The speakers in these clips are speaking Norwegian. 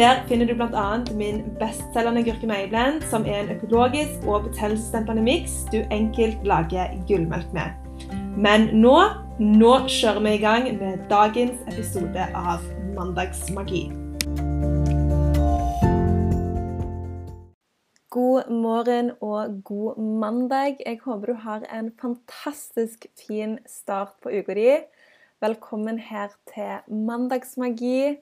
Der finner du bl.a. min bestselgende gurkemeieblend, som er en økologisk og betennelsesdempende miks du enkelt lager gullmelk med. Men nå, nå kjører vi i gang med dagens episode av Mandagsmagi. God morgen og god mandag. Jeg håper du har en fantastisk fin start på uka di. Velkommen her til Mandagsmagi.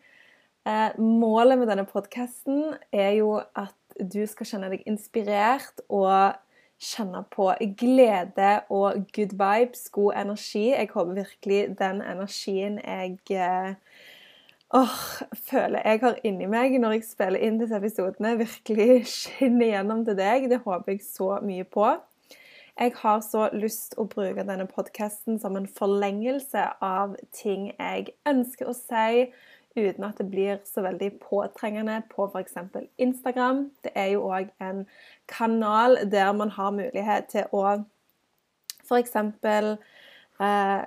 Eh, målet med denne podkasten er jo at du skal kjenne deg inspirert og kjenne på glede og good vibes, god energi. Jeg håper virkelig den energien jeg eh, åh, føler jeg har inni meg når jeg spiller inn disse episodene, virkelig skinner gjennom til deg. Det håper jeg så mye på. Jeg har så lyst å bruke denne podkasten som en forlengelse av ting jeg ønsker å si uten at det blir så veldig påtrengende på f.eks. Instagram. Det er jo òg en kanal der man har mulighet til å f.eks. Eh,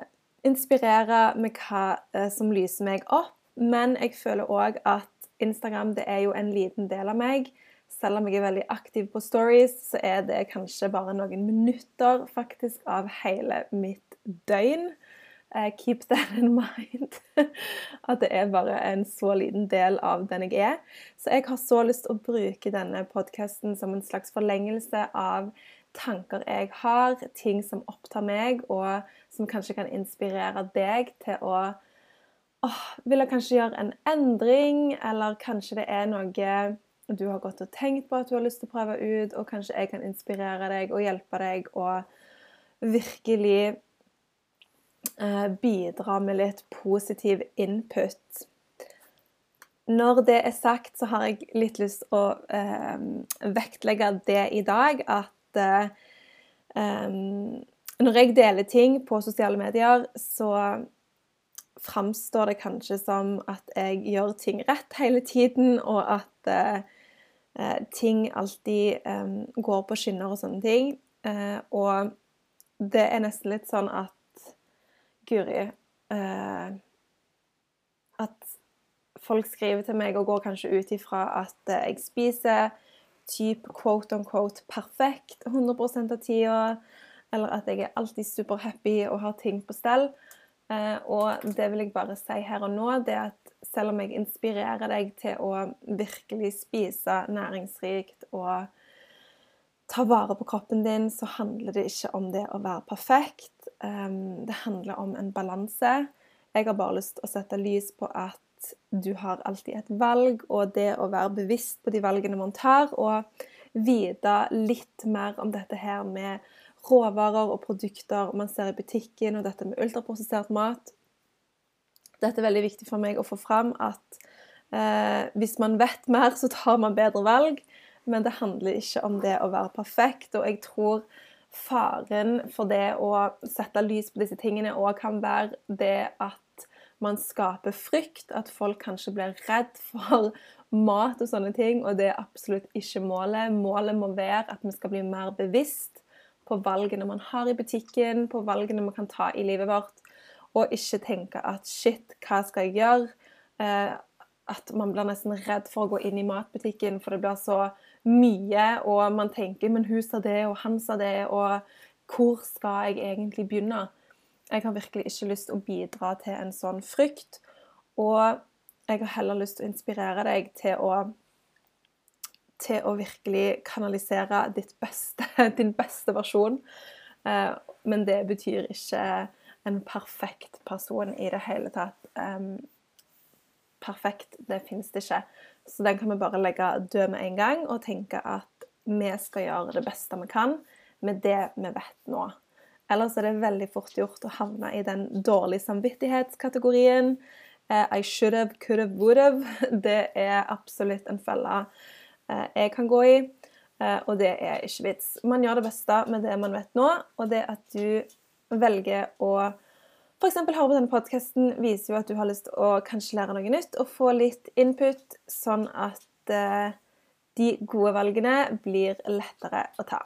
inspirere med hva eh, som lyser meg opp. Men jeg føler òg at Instagram det er jo en liten del av meg. Selv om jeg er veldig aktiv på stories, så er det kanskje bare noen minutter faktisk av hele mitt døgn. Uh, keep that in mind. At det er bare en så liten del av den jeg er. Så jeg har så lyst til å bruke denne podkasten som en slags forlengelse av tanker jeg har, ting som opptar meg, og som kanskje kan inspirere deg til å åh, jeg kanskje gjøre en endring, eller kanskje det er noe du har gått og tenkt på at du har lyst til å prøve ut, og kanskje jeg kan inspirere deg og hjelpe deg å virkelig Eh, bidra med litt positiv input. Når det er sagt, så har jeg litt lyst å eh, vektlegge det i dag at eh, når jeg deler ting på sosiale medier, så framstår det kanskje som at jeg gjør ting rett hele tiden, og at eh, ting alltid eh, går på skinner og sånne ting. Eh, og det er nesten litt sånn at Guri eh, At folk skriver til meg og går kanskje ut ifra at eh, jeg spiser type quote on quote perfekt 100% av tida, eller at jeg er alltid superhappy og har ting på stell. Eh, og det vil jeg bare si her og nå, det at selv om jeg inspirerer deg til å virkelig spise næringsrikt og ta vare på kroppen din, så handler det ikke om det å være perfekt. Um, det handler om en balanse. Jeg har bare lyst til å sette lys på at du har alltid et valg, og det å være bevisst på de valgene man tar, og vite litt mer om dette her med råvarer og produkter man ser i butikken, og dette med ultraprosessert mat. Dette er veldig viktig for meg å få fram at eh, hvis man vet mer, så tar man bedre valg. Men det handler ikke om det å være perfekt. Og jeg tror faren for det å sette lys på disse tingene òg kan være det at man skaper frykt. At folk kanskje blir redd for mat og sånne ting. Og det er absolutt ikke målet. Målet må være at vi skal bli mer bevisst på valgene man har i butikken, på valgene man kan ta i livet vårt. Og ikke tenke at shit, hva skal jeg gjøre? Eh, at man blir nesten redd for å gå inn i matbutikken, for det blir så mye, og man tenker 'men hun sa det, og han sa det', og hvor skal jeg egentlig begynne? Jeg har virkelig ikke lyst til å bidra til en sånn frykt. Og jeg har heller lyst til å inspirere deg til å til å virkelig kanalisere beste, din beste versjon. Eh, men det betyr ikke en perfekt person i det hele tatt. Perfekt, det finnes det ikke. Så den kan vi bare legge død med en gang og tenke at vi skal gjøre det beste vi kan med det vi vet nå. Ellers er det veldig fort gjort å havne i den dårlige samvittighetskategorien. Eh, I should have, could have, would have. Det er absolutt en felle eh, jeg kan gå i. Eh, og det er ikke vits. Man gjør det beste med det man vet nå, og det at du velger å f.eks. høre på denne podkasten, viser jo at du har lyst til å kanskje lære noe nytt og få litt input, sånn at eh, de gode valgene blir lettere å ta.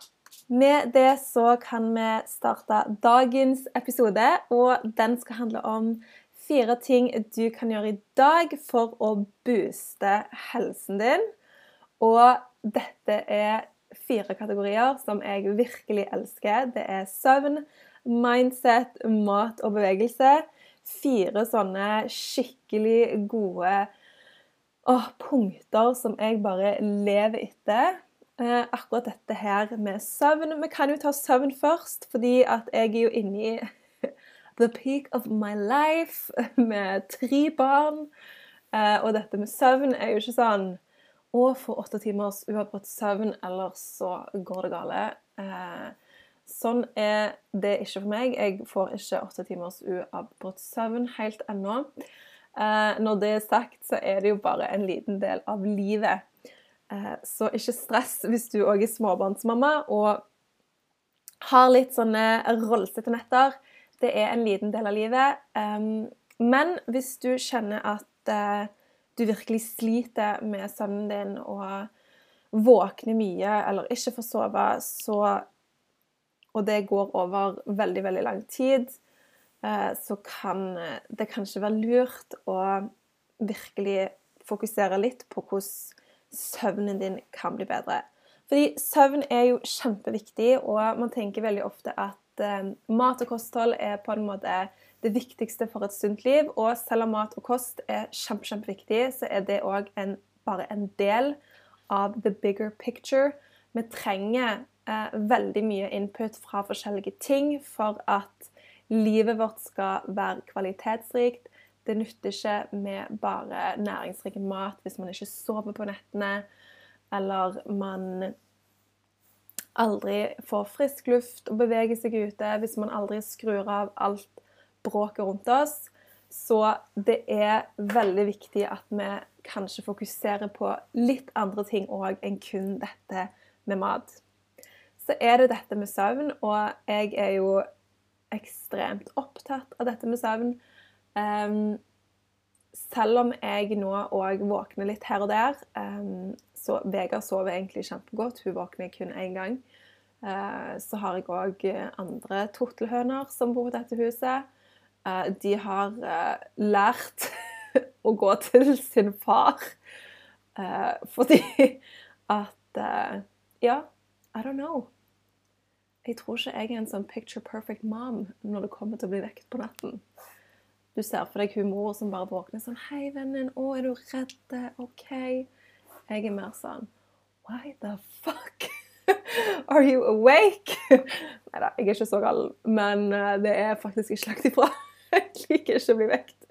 Med det så kan vi starte dagens episode, og den skal handle om fire ting du kan gjøre i dag for å booste helsen din. Og dette er fire kategorier som jeg virkelig elsker. Det er søvn, mindset, mat og bevegelse. Fire sånne skikkelig gode åh, punkter som jeg bare lever etter. Eh, akkurat dette her med søvn. Vi kan jo ta søvn først, fordi at jeg er jo inne i the peak of my life med tre barn. Eh, og dette med søvn er jo ikke sånn å få åtte timers uavbrutt søvn, eller så går det galt. Eh, sånn er det ikke for meg. Jeg får ikke åtte timers uavbrutt søvn helt ennå. Eh, når det er sagt, så er det jo bare en liten del av livet. Eh, så ikke stress hvis du òg er småbarnsmamma og har litt sånne rollsete netter. Det er en liten del av livet. Men hvis du kjenner at du virkelig sliter med søvnen din og våkner mye eller ikke får sove, så Og det går over veldig, veldig lang tid, eh, så kan det kanskje være lurt å virkelig fokusere litt på hvordan søvnen din kan bli bedre. Fordi søvn er jo kjempeviktig, og man tenker veldig ofte at eh, mat og kosthold er på en måte det viktigste for et sunt liv. Og selv om mat og kost er kjempe, kjempeviktig, så er det òg bare en del av the bigger picture. Vi trenger eh, veldig mye input fra forskjellige ting for at livet vårt skal være kvalitetsrikt. Det nytter ikke med bare næringsrik mat hvis man ikke sover på nettene, eller man aldri får frisk luft og beveger seg ute, hvis man aldri skrur av alt bråket rundt oss. Så det er veldig viktig at vi kanskje fokuserer på litt andre ting òg enn kun dette med mat. Så er det dette med søvn, og jeg er jo ekstremt opptatt av dette med søvn. Um, selv om jeg nå òg våkner litt her og der, um, så Vegard sover egentlig kjempegodt. Hun våkner kun én gang. Uh, så har jeg òg andre tortelhøner som bor på dette huset. Eh, de har eh, lært å gå til sin far eh, fordi at Ja, I don't know. Jeg tror ikke jeg er en sånn picture perfect mom når det kommer til å bli vekket på natten. Du ser for deg hun mor som bare våkner sånn 'Hei, vennen. Å, er du redd? OK.' Jeg er mer sånn Why the fuck are you awake? Nei da, jeg er ikke så gal, men det er faktisk ikke lagt ifra. Jeg liker ikke å bli vekt.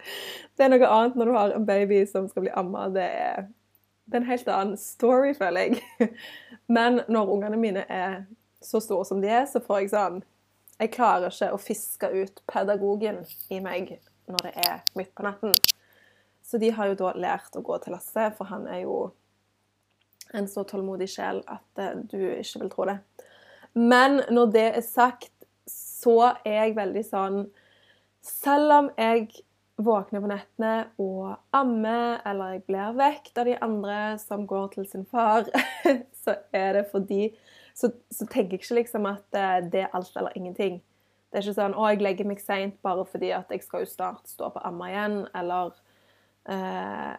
Det er noe annet når du har en baby som skal bli amma. Det er, det er en helt annen story, føler jeg. Men når ungene mine er så store som de er, så får jeg sånn Jeg klarer ikke å fiske ut pedagogen i meg når det er midt på natten. Så de har jo da lært å gå til Lasse, for han er jo en så tålmodig sjel at eh, du ikke vil tro det. Men når det er sagt, så er jeg veldig sånn selv om jeg våkner på nettene og ammer, eller jeg blir vekt av de andre som går til sin far, så er det fordi så, så, tenker jeg ikke liksom at eh, det er alt eller ingenting. Det er ikke sånn 'Å, jeg legger meg seint bare fordi at jeg skal jo snart stå på amma igjen', eller eh,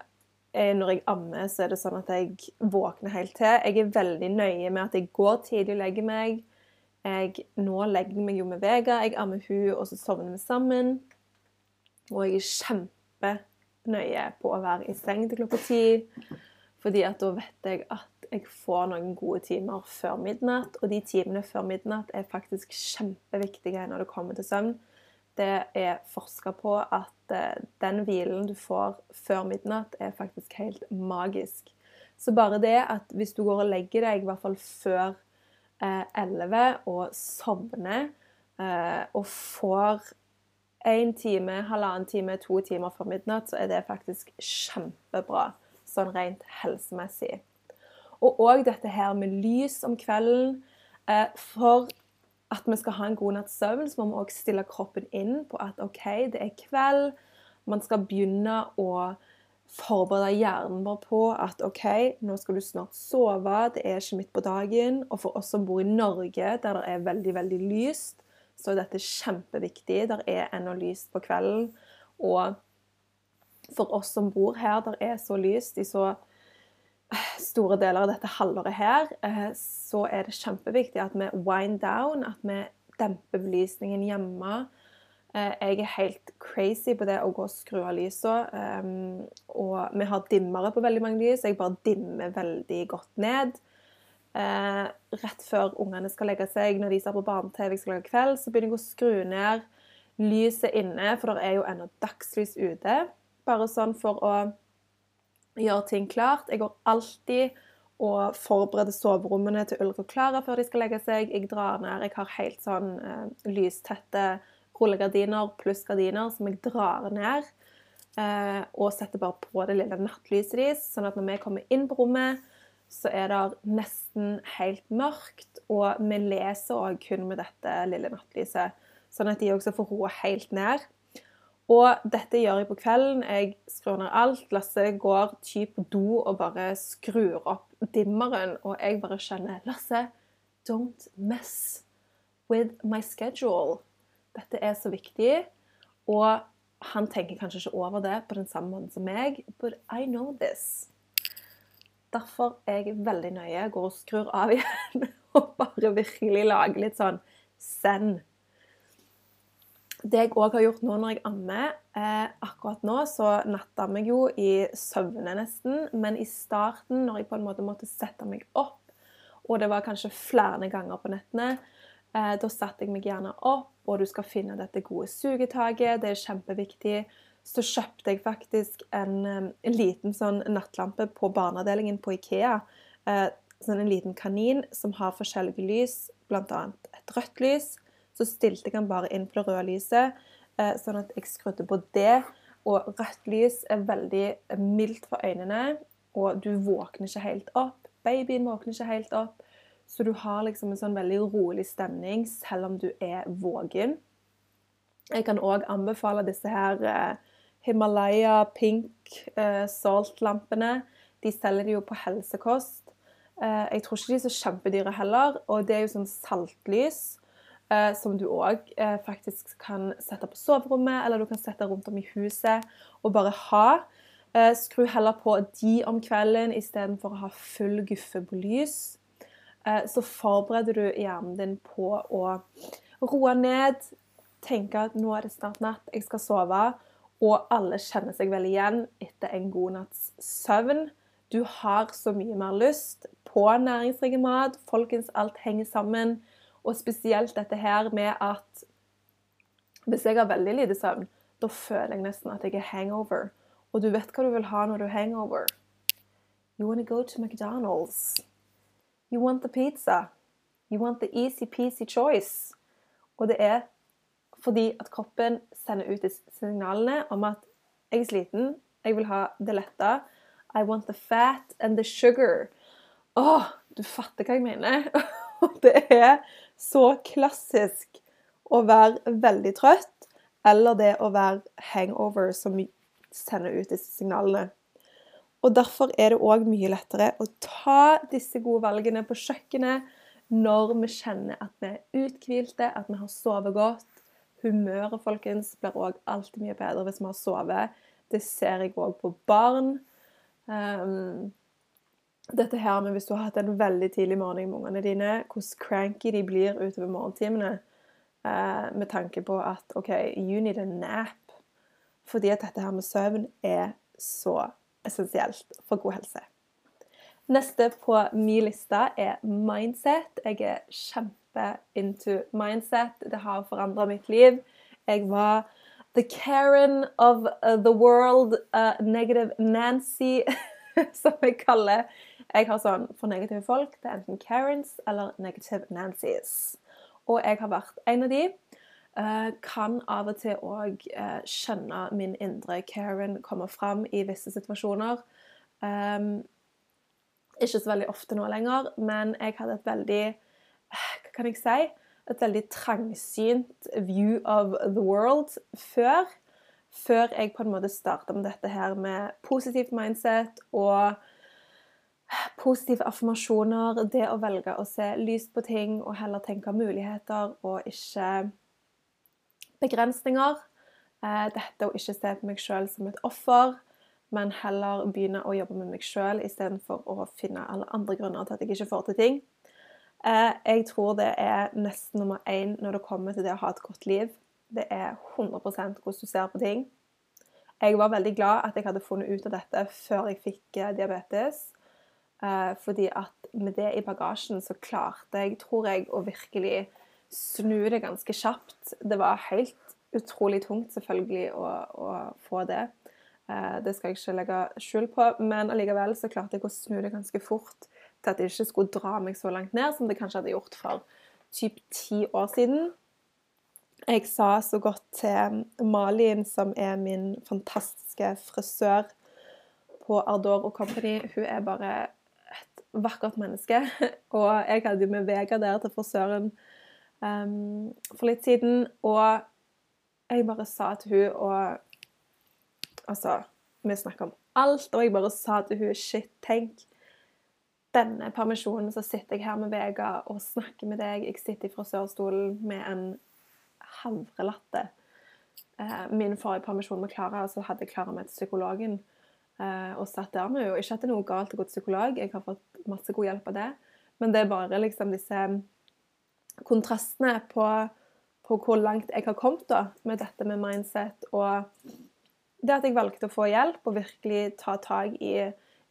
når jeg ammer, så er det sånn at jeg våkner helt til. Jeg er veldig nøye med at jeg går tidlig og legger meg. Jeg, nå legger jeg meg jo med Vega, jeg ammer hun, og så sovner vi sammen. Og jeg er kjempenøye på å være i seng til klokka ti, fordi at da vet jeg at jeg får noen gode timer før midnatt. Og de timene før midnatt er faktisk kjempeviktige når det kommer til søvn. Det er forska på at eh, den hvilen du får før midnatt, er faktisk helt magisk. Så bare det at hvis du går og legger deg, i hvert fall før 11 eh, og sovner eh, og får én time, halvannen time, to timer før midnatt, så er det faktisk kjempebra sånn rent helsemessig. Og òg dette her med lys om kvelden. Eh, for at vi skal ha en god natts søvn, så må vi òg stille kroppen inn på at OK, det er kveld. Man skal begynne å forberede hjernen vår på at OK, nå skal du snart sove, det er ikke midt på dagen. Og for oss som bor i Norge, der det er veldig, veldig lyst, så er dette kjempeviktig. Der er ennå lyst på kvelden. Og for oss som bor her, der er så lyst i så eh, store deler av dette halvåret her, eh, så er det kjempeviktig at vi wind down, at vi demper belysningen hjemme Eh, jeg er helt crazy på det å gå og skru av lysene. Um, og vi har dimmere på veldig mange lys. Jeg bare dimmer veldig godt ned. Uh, rett før ungene skal legge seg, når de ser på barne-TV skal lage kveld, så begynner jeg å skru ned lyset inne, for det er jo ennå dagslys ute. Bare sånn for å gjøre ting klart. Jeg går alltid og forbereder soverommene til Ulrik og Klara før de skal legge seg. Jeg drar ned. Jeg har helt sånn eh, lystette rullegardiner pluss gardiner som jeg drar ned. Eh, og setter bare på det lille nattlyset deres, sånn at når vi kommer inn på rommet, så er det nesten helt mørkt. Og vi leser òg kun med dette lille nattlyset, sånn at de også får roa helt ned. Og dette gjør jeg på kvelden. Jeg skrur ned alt. Lasse går typ på do og bare skrur opp dimmeren. Og jeg bare kjenner Lasse, don't mess with my schedule. Dette er så viktig. Og han tenker kanskje ikke over det på den samme måten som meg, but I know this. Derfor er jeg veldig nøye, går og skrur av igjen og bare virkelig lager litt sånn send. Det jeg òg har gjort nå når jeg ammer eh, Akkurat nå så nattammer jeg jo i søvne nesten, men i starten, når jeg på en måte måtte sette meg opp, og det var kanskje flere ganger på nettene, Eh, da satte jeg meg gjerne opp, og du skal finne dette gode sugetaket. Det er kjempeviktig. Så kjøpte jeg faktisk en, en liten sånn nattlampe på barneavdelingen på Ikea. Eh, sånn en liten kanin som har forskjellige lys, bl.a. et rødt lys. Så stilte jeg den bare inn på det røde lyset, eh, sånn at jeg skrudde på det. Og rødt lys er veldig mildt for øynene, og du våkner ikke helt opp. Babyen våkner ikke helt opp. Så du har liksom en sånn veldig rolig stemning selv om du er våken. Jeg kan òg anbefale disse her eh, Himalaya pink eh, salt-lampene. De selger de jo på helsekost. Eh, jeg tror ikke de er så kjempedyre heller. Og det er jo sånn saltlys eh, som du òg eh, faktisk kan sette på soverommet, eller du kan sette rundt om i huset og bare ha. Eh, skru heller på de om kvelden istedenfor å ha full guffe på lys. Eh, så forbereder du hjernen din på å roe ned, tenke at nå er det snart natt, jeg skal sove. Og alle kjenner seg vel igjen etter en god natts søvn. Du har så mye mer lyst på næringsrik mat. Folkens, alt henger sammen. Og spesielt dette her med at hvis jeg har veldig lite søvn, da føler jeg nesten at jeg er hangover. Og du vet hva du vil ha når du er hangover. You wanna go to McDonald's. You want the pizza. You want the easy peasy choice. Og det er fordi at kroppen sender ut signalene om at jeg er sliten, jeg vil ha det lette. I want the fat and the sugar. Å, du fatter hva jeg mener. det er så klassisk å være veldig trøtt, eller det å være hangover som sender ut disse signalene. Og Derfor er det òg mye lettere å ta disse gode valgene på kjøkkenet når vi kjenner at vi er uthvilte, at vi har sovet godt. Humøret folkens, blir òg alltid mye bedre hvis vi har sovet. Det ser jeg òg på barn. Um, dette her med hvis du har hatt en veldig tidlig morgen med ungene dine, hvordan cranky de blir utover morgentimene uh, med tanke på at OK, you need a nap. Fordi at dette her med søvn er så essensielt for god helse. Neste på min liste er mindset. Jeg er kjempe into mindset. Det har forandra mitt liv. Jeg var the Karen of uh, the world, uh, negative Nancy, som jeg kaller Jeg har sånn for negative folk. Det er enten Karens eller negative Nancys. Og jeg har vært en av de. Uh, kan av og til òg uh, kjenne min indre Karen komme fram i visse situasjoner. Um, Ikke så veldig ofte nå lenger, men jeg hadde et veldig kan jeg si? Et veldig trangsynt view of the world før. Før jeg på en måte starta med dette her med positivt mindset og positive affirmasjoner. Det å velge å se lyst på ting og heller tenke muligheter og ikke begrensninger. Eh, dette å ikke se på meg sjøl som et offer men heller begynne å jobbe med meg sjøl istedenfor å finne alle andre grunner til at jeg ikke får til ting. Eh, jeg tror det er nesten nummer én når det kommer til det å ha et godt liv. Det er 100 hvordan du ser på ting. Jeg var veldig glad at jeg hadde funnet ut av dette før jeg fikk eh, diabetes. Eh, fordi at med det i bagasjen så klarte jeg, tror jeg, å virkelig snu det ganske kjapt. Det var helt utrolig tungt, selvfølgelig, å, å få det. Det skal jeg ikke legge skjul på, men allikevel så klarte jeg å snu det ganske fort til at det ikke skulle dra meg så langt ned som det kanskje hadde gjort for typ ti år siden. Jeg sa så godt til Malin, som er min fantastiske frisør på Ardor Company Hun er bare et vakkert menneske. Og jeg hadde jo med Vega der til frisøren um, for litt siden, og jeg bare sa til hun og Altså, vi snakker om alt, og jeg bare sa til hun Shit, tenk. Denne permisjonen så sitter jeg her med Vega og snakker med deg. Jeg sitter i frisørstolen med en havrelatte. Eh, min forrige permisjon med Klara, så hadde Klara med til psykologen eh, og satt der med henne. Ikke at det er noe galt å gå til psykolog, jeg har fått masse god hjelp av det. Men det er bare liksom disse kontrastene på, på hvor langt jeg har kommet da, med dette med mindset og det at jeg valgte å få hjelp og virkelig ta tak i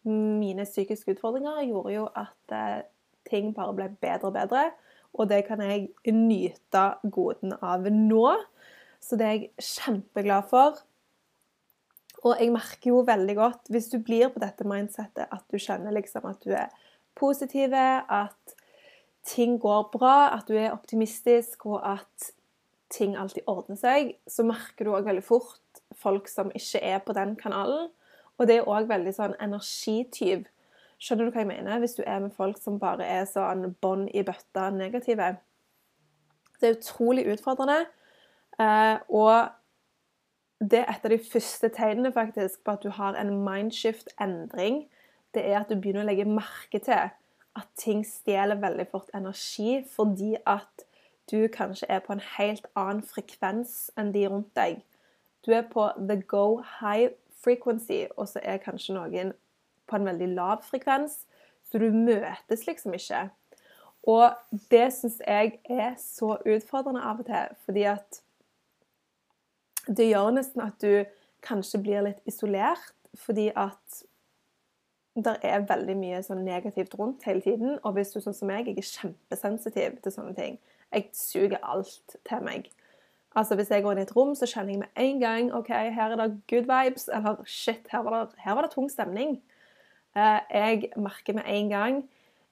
mine psykiske utfordringer, gjorde jo at eh, ting bare ble bedre og bedre. Og det kan jeg nyte goden av nå. Så det er jeg kjempeglad for. Og jeg merker jo veldig godt, hvis du blir på dette mindsettet, at du kjenner liksom at du er positiv, at ting går bra, at du er optimistisk, og at ting alltid ordner seg, så merker du òg veldig fort folk som ikke er på den kanalen. Og det er òg veldig sånn energityv. Skjønner du hva jeg mener? Hvis du er med folk som bare er sånn bånd i bøtta negative. Det er utrolig utfordrende. Eh, og det er et av de første tegnene faktisk på at du har en mindshift-endring. Det er at du begynner å legge merke til at ting stjeler veldig fort energi fordi at du kanskje er på en helt annen frekvens enn de rundt deg. Du er på the go high frequency, og så er kanskje noen på en veldig lav frekvens. Så du møtes liksom ikke. Og det syns jeg er så utfordrende av og til, fordi at det gjør nesten at du kanskje blir litt isolert, fordi at det er veldig mye sånn negativt rundt hele tiden. Og hvis du sånn som meg, jeg er kjempesensitiv til sånne ting. Jeg suger alt til meg. Altså Hvis jeg går inn i et rom, så kjenner jeg med en gang ok, her er det good vibes, eller shit, her var det, her var det tung stemning. Eh, jeg merker med en gang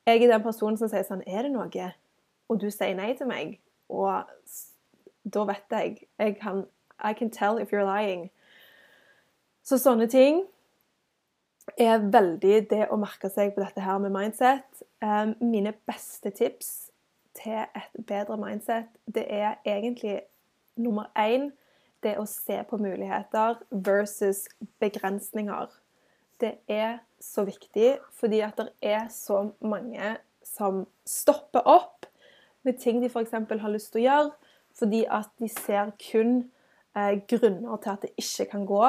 Jeg er den personen som sier sånn Er det noe? Og du sier nei til meg. Og da vet jeg. Jeg kan I can tell if you're lying. Så sånne ting er veldig det å merke seg på dette her med mindset. Eh, mine beste tips til et bedre mindset, det er egentlig nummer én det å se på muligheter versus begrensninger. Det er så viktig fordi at det er så mange som stopper opp med ting de f.eks. har lyst til å gjøre, fordi at de ser kun eh, grunner til at det ikke kan gå,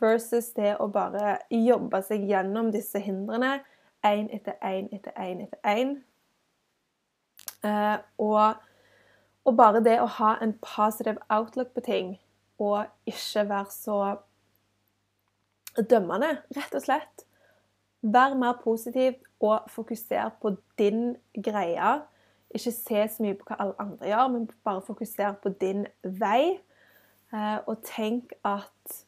versus det å bare jobbe seg gjennom disse hindrene én etter én etter én etter én. Eh, og og bare det å ha en positive outlook på ting, og ikke være så dømmende, rett og slett. Vær mer positiv og fokuser på din greie. Ikke se så mye på hva alle andre gjør, men bare fokuser på din vei. Eh, og tenk at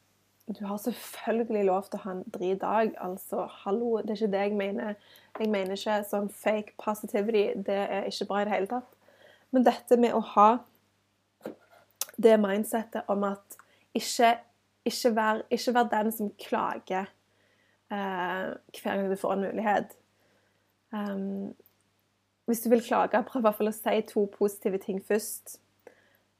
du har selvfølgelig lov til å ha en drit dag. Altså, hallo, det er ikke det jeg mener. Jeg mener ikke sånn fake positivity. Det er ikke bra i det hele tatt. Men dette med å ha det mindsettet om at ikke, ikke, vær, ikke vær den som klager eh, hver gang du får en mulighet. um, Hvis du vil klage, prøv i hvert fall å si to positive ting først.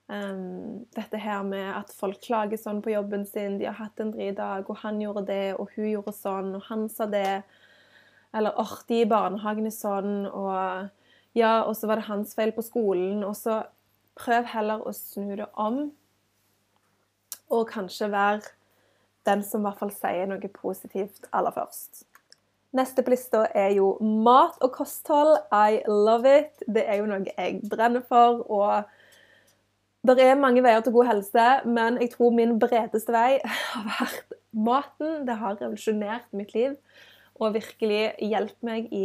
Um, dette her med at folk klager sånn på jobben sin. De har hatt en dridag, og han gjorde det, og hun gjorde sånn, og han sa det. Eller 'Å, de i barnehagen er sånn, og ja, og så var det hans feil på skolen. Og så prøv heller å snu det om, og kanskje være den som i hvert fall sier noe positivt aller først. Neste på lista er jo mat og kosthold. I love it. Det er jo noe jeg brenner for. og det er mange veier til god helse, men jeg tror min bredeste vei har vært maten. Det har revolusjonert mitt liv og virkelig hjulpet meg i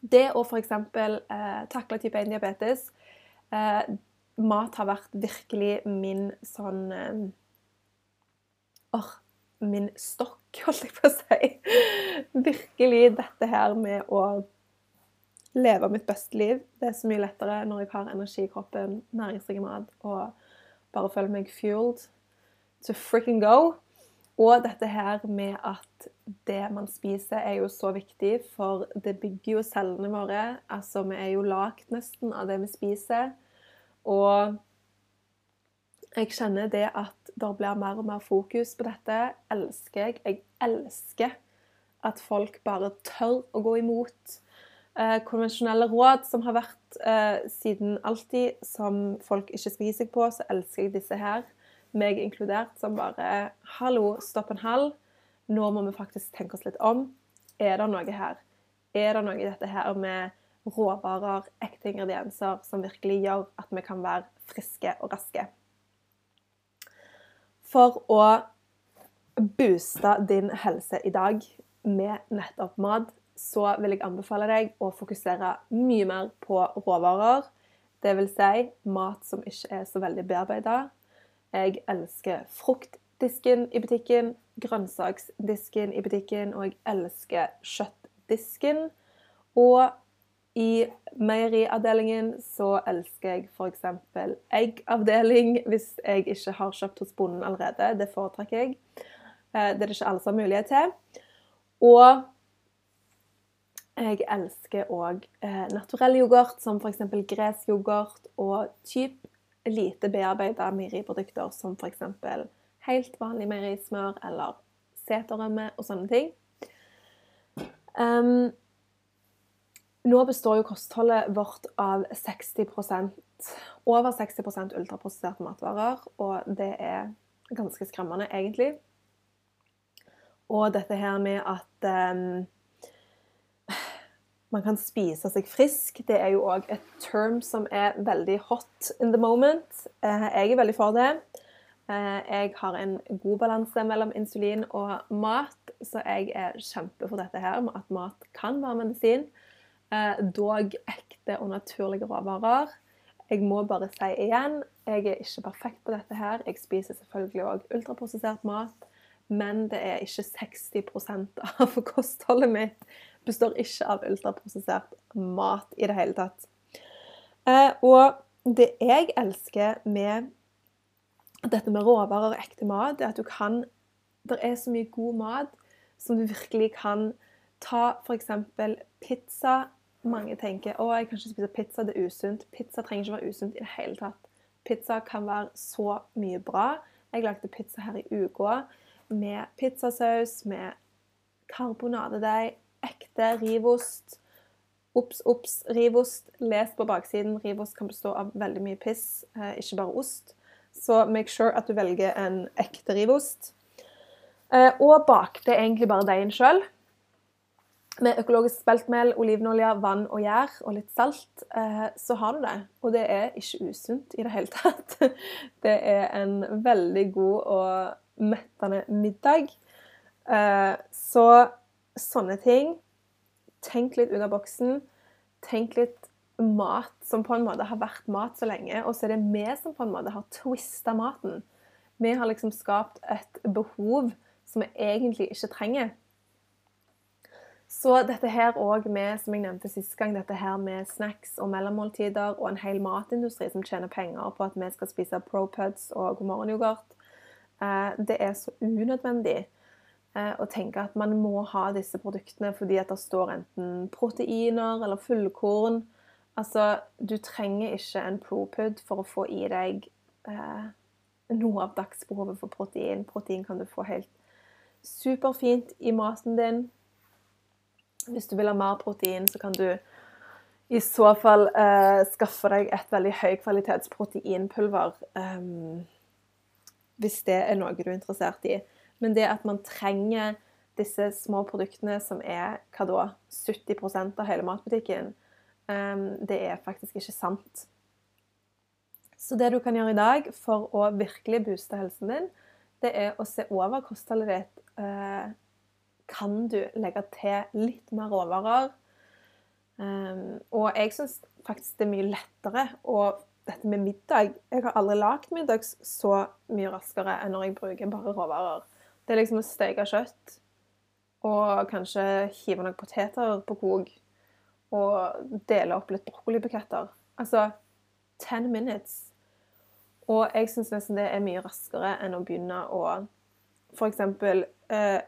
det å f.eks. Eh, takle type 1-diabetes. Eh, mat har vært virkelig min sånn eh, or, min stokk, holdt jeg på å si. Virkelig dette her med å leve mitt beste liv. Det er så mye lettere når jeg har energi i kroppen, næringsrik mat og bare føler meg fueled to freaking go. Og dette her med at det man spiser, er jo så viktig, for det bygger jo cellene våre. Altså, vi er jo lagd nesten av det vi spiser. Og jeg kjenner det at det blir mer og mer fokus på dette, elsker jeg. Jeg elsker at folk bare tør å gå imot eh, konvensjonelle råd som har vært eh, siden alltid, som folk ikke skal gi seg på, så elsker jeg disse her, meg inkludert, som bare Hallo, stopp en hal. Nå må vi faktisk tenke oss litt om. Er det noe her? Er det noe i dette her med råvarer, ekte ingredienser, som virkelig gjør at vi kan være friske og raske? For å booste din helse i dag med nettopp mat, så vil jeg anbefale deg å fokusere mye mer på råvarer. Dvs. Si mat som ikke er så veldig bearbeida. Jeg elsker fruktdisken i butikken, grønnsaksdisken i butikken, og jeg elsker kjøttdisken. Og i meieriavdelingen så elsker jeg f.eks. eggavdeling hvis jeg ikke har kjøpt hos bonden allerede. Det foretrekker jeg. Eh, det er det ikke alle som har mulighet til. Og jeg elsker òg eh, naturell yoghurt, som f.eks. gresk yoghurt, og typ lite bearbeida meieriprodukter, som f.eks. helt vanlig meierismør eller seterrømme og sånne ting. Um, nå består jo kostholdet vårt av 60 over 60 ultraprosesserte matvarer, og det er ganske skremmende, egentlig. Og dette her med at um, man kan spise seg frisk. Det er jo òg et term som er veldig hot in the moment. Eh, jeg er veldig for det. Eh, jeg har en god balanse mellom insulin og mat, så jeg er kjempe for dette her med at mat kan være medisin. Eh, dog ekte og naturlige råvarer. Jeg må bare si igjen, jeg er ikke perfekt på dette her. Jeg spiser selvfølgelig òg ultraprosessert mat, men det er ikke 60% av kostholdet mitt består ikke av ultraprosessert mat i det hele tatt. Eh, og det jeg elsker med dette med råvarer og ekte mat, er at du kan Det er så mye god mat som du virkelig kan ta f.eks. pizza. Mange tenker å, jeg kan ikke spise pizza, det er usunt. Pizza trenger ikke være usunt i det hele tatt. Pizza kan være så mye bra. Jeg lagde pizza her i uka med pizzasaus, med karbonadedeig, ekte rivost. Ops, ops, rivost. Les på baksiden. Rivost kan bestå av veldig mye piss, eh, ikke bare ost. Så make sure at du velger en ekte rivost. Eh, og bak det egentlig bare deigen sjøl. Med økologisk speltmel, olivenolje, vann og gjær og litt salt, eh, så har du det. Og det er ikke usunt i det hele tatt. Det er en veldig god og mettende middag. Så sånne ting. Tenk litt av boksen. Tenk litt mat som på en måte har vært mat så lenge, og så er det vi som på en måte har twista maten. Vi har liksom skapt et behov som vi egentlig ikke trenger. Så dette her òg med, som jeg nevnte sist gang, dette her med snacks og mellommåltider og en hel matindustri som tjener penger på at vi skal spise ProPuds og god morgen-yoghurt, eh, det er så unødvendig. å tenke at man må ha disse produktene fordi at det står enten proteiner eller fullkorn. Altså, du trenger ikke en Propud for å få i deg eh, noe av dagsbehovet for protein. Protein kan du få helt superfint i maten din. Hvis du vil ha mer protein, så kan du i så fall eh, skaffe deg et veldig høykvalitets proteinpulver. Um, hvis det er noe du er interessert i. Men det at man trenger disse små produktene som er hva da, 70% av hele matbutikken, um, det er faktisk ikke sant. Så det du kan gjøre i dag for å virkelig booste helsen din, det er å se over kostholdet ditt. Uh, kan du legge til litt mer råvarer? Um, og jeg syns faktisk det er mye lettere å dette med middag Jeg har aldri lagd middag så mye raskere enn når jeg bruker bare råvarer. Det er liksom å steke kjøtt og kanskje hive noen poteter på kok og dele opp litt brokkolibuketter. Altså ten minutes. Og jeg syns nesten det er mye raskere enn å begynne å For eksempel eh,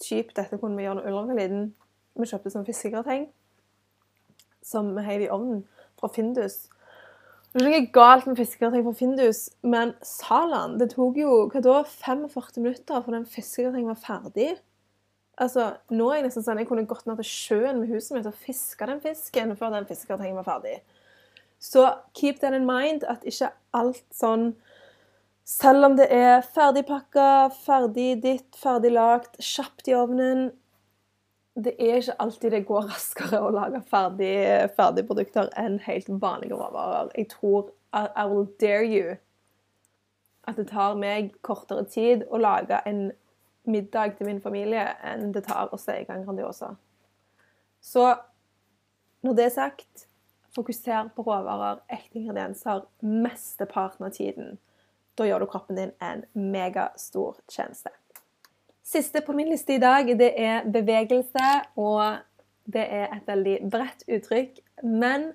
Dette kunne vi gjøre når Ulrik var liten. Vi kjøpte sånn fiskegrateng som vi heiv i ovnen fra Findus. Det er ikke galt med fiskegrateng fra Findus, men Salan Det tok jo hva da, 45 minutter for den fiskegratengen var ferdig. Altså, Nå er jeg nesten sånn jeg kunne gått ned til sjøen med huset mitt og fiska den fisken før den fiskegratengen var ferdig. Så keep that in mind, at ikke alt sånn Selv om det er ferdigpakka, ferdig ditt, ferdig lagt, kjapt i ovnen det er ikke alltid det går raskere å lage ferdige ferdigprodukter enn helt vanlige råvarer. Jeg tror I will dare you at det tar meg kortere tid å lage en middag til min familie enn det tar å steke en Grandiosa. Så når det er sagt, fokuser på råvarer, ekte ingredienser, mesteparten av tiden. Da gjør du kroppen din en megastor tjeneste. Siste på min liste i dag det er bevegelse, og det er et veldig bredt uttrykk. Men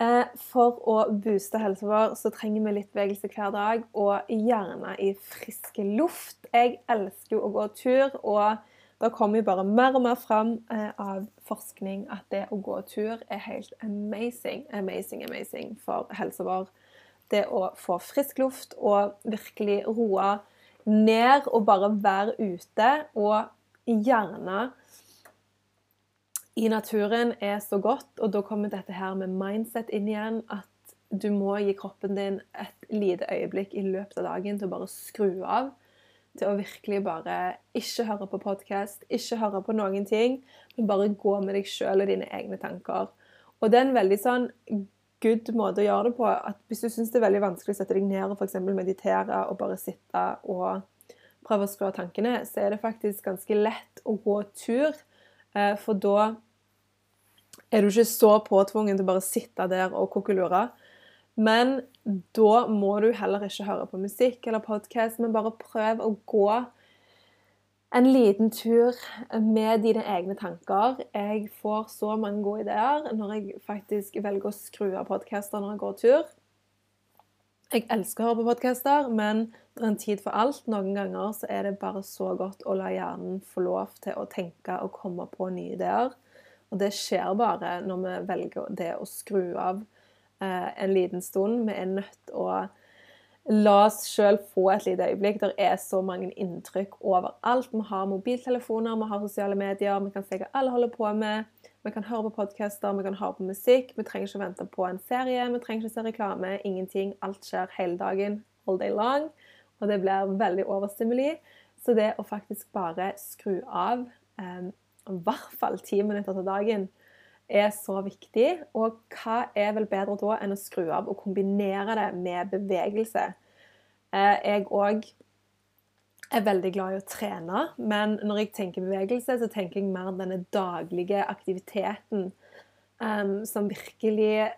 eh, for å booste helsa vår så trenger vi litt bevegelse hver dag, og gjerne i friske luft. Jeg elsker jo å gå tur, og det kommer jo bare mer og mer fram eh, av forskning at det å gå tur er helt amazing, amazing, amazing for helsa vår. Det å få frisk luft og virkelig roe ned og bare være ute, og gjerne i naturen er så godt. Og da kommer dette her med mindset inn igjen. At du må gi kroppen din et lite øyeblikk i løpet av dagen til å bare skru av. Til å virkelig bare ikke høre på podkast, ikke høre på noen ting, men bare gå med deg sjøl og dine egne tanker. Og det er en veldig sånn good måte å gjøre det på. at Hvis du syns det er veldig vanskelig å sette deg ned og f.eks. meditere og bare sitte og prøve å skru av tankene, så er det faktisk ganske lett å gå tur. Eh, for da er du ikke så påtvungen til å bare sitte der og kokkelure. Men da må du heller ikke høre på musikk eller podkast, men bare prøv å gå en liten tur med dine egne tanker. Jeg får så mange gode ideer når jeg faktisk velger å skru av podkaster når jeg går tur. Jeg elsker å høre på podkaster, men det er en tid for alt. Noen ganger så er det bare så godt å la hjernen få lov til å tenke og komme på nye ideer. Og det skjer bare når vi velger det å skru av eh, en liten stund. Vi er nødt til å La oss sjøl få et lite øyeblikk. Det er så mange inntrykk overalt. Vi har mobiltelefoner, vi har sosiale medier, vi kan se hva alle holder på med. Vi kan høre på podcaster, vi kan høre på musikk. Vi trenger ikke vente på en serie, vi trenger ikke se reklame. Ingenting. Alt skjer hele dagen, all day long. Og det blir veldig overstimuli. Så det å faktisk bare skru av, um, i hvert fall ti minutter til dagen, er så viktig. Og hva er vel bedre da enn å skru av og kombinere det med bevegelse? Eh, jeg òg er veldig glad i å trene, men når jeg tenker bevegelse, så tenker jeg mer denne daglige aktiviteten um, som virkelig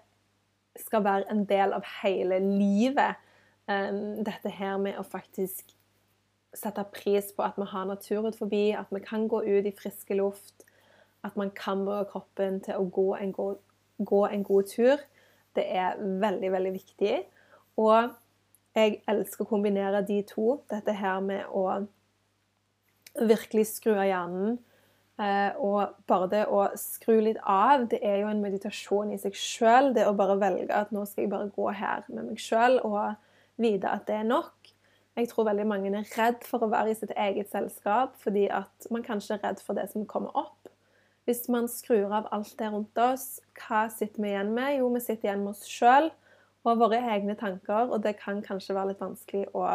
skal være en del av hele livet. Um, dette her med å faktisk sette pris på at vi har natur ut forbi, at vi kan gå ut i friske luft, at man kan bruke kroppen til å gå en god, gå en god tur. Det er veldig, veldig viktig. Og jeg elsker å kombinere de to. Dette her med å virkelig skru av hjernen. Eh, og bare det å skru litt av, det er jo en meditasjon i seg sjøl. Det å bare velge at nå skal jeg bare gå her med meg sjøl og vite at det er nok. Jeg tror veldig mange er redd for å være i sitt eget selskap fordi at man kanskje er redd for det som kommer opp. Hvis man skrur av alt det rundt oss, hva sitter vi igjen med? Jo, vi sitter igjen med oss sjøl og våre egne tanker, og det kan kanskje være litt vanskelig å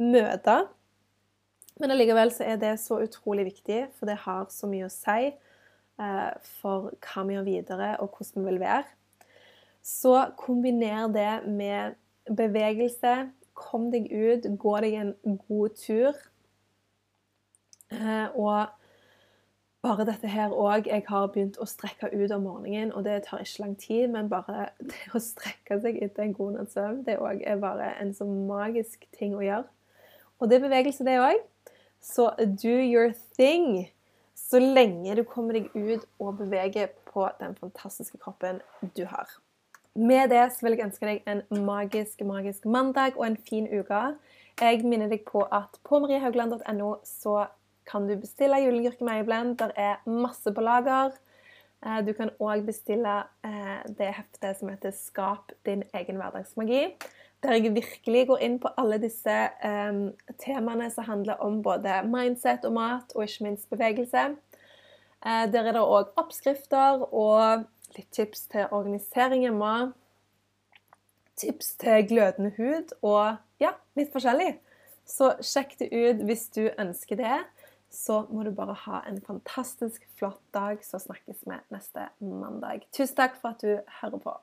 møte. Men allikevel så er det så utrolig viktig, for det har så mye å si eh, for hva vi gjør videre, og hvordan vi vil være. Så kombiner det med bevegelse, Kom deg ut, gå deg en god tur. Eh, og bare dette her òg Jeg har begynt å strekke ut om morgenen, og det tar ikke lang tid, men bare det å strekke seg etter en god natts søvn, det òg er bare en så magisk ting å gjøre. Og det er bevegelse, det òg. Så do your thing så lenge du kommer deg ut og beveger på den fantastiske kroppen du har. Med det så vil jeg ønske deg en magisk, magisk mandag og en fin uke. Jeg minner deg på at på mariehaugland.no så kan du bestille julegurke meieblend. Der er masse på lager. Eh, du kan òg bestille eh, det heftet som heter 'Skap din egen hverdagsmagi'. Der jeg virkelig går inn på alle disse um, temaene som handler om både mindset og mat, og ikke minst bevegelse. Uh, der er det òg oppskrifter og litt tips til organisering hjemme. Tips til glødende hud og ja, litt forskjellig. Så sjekk det ut hvis du ønsker det. Så må du bare ha en fantastisk flott dag, så snakkes vi neste mandag. Tusen takk for at du hører på.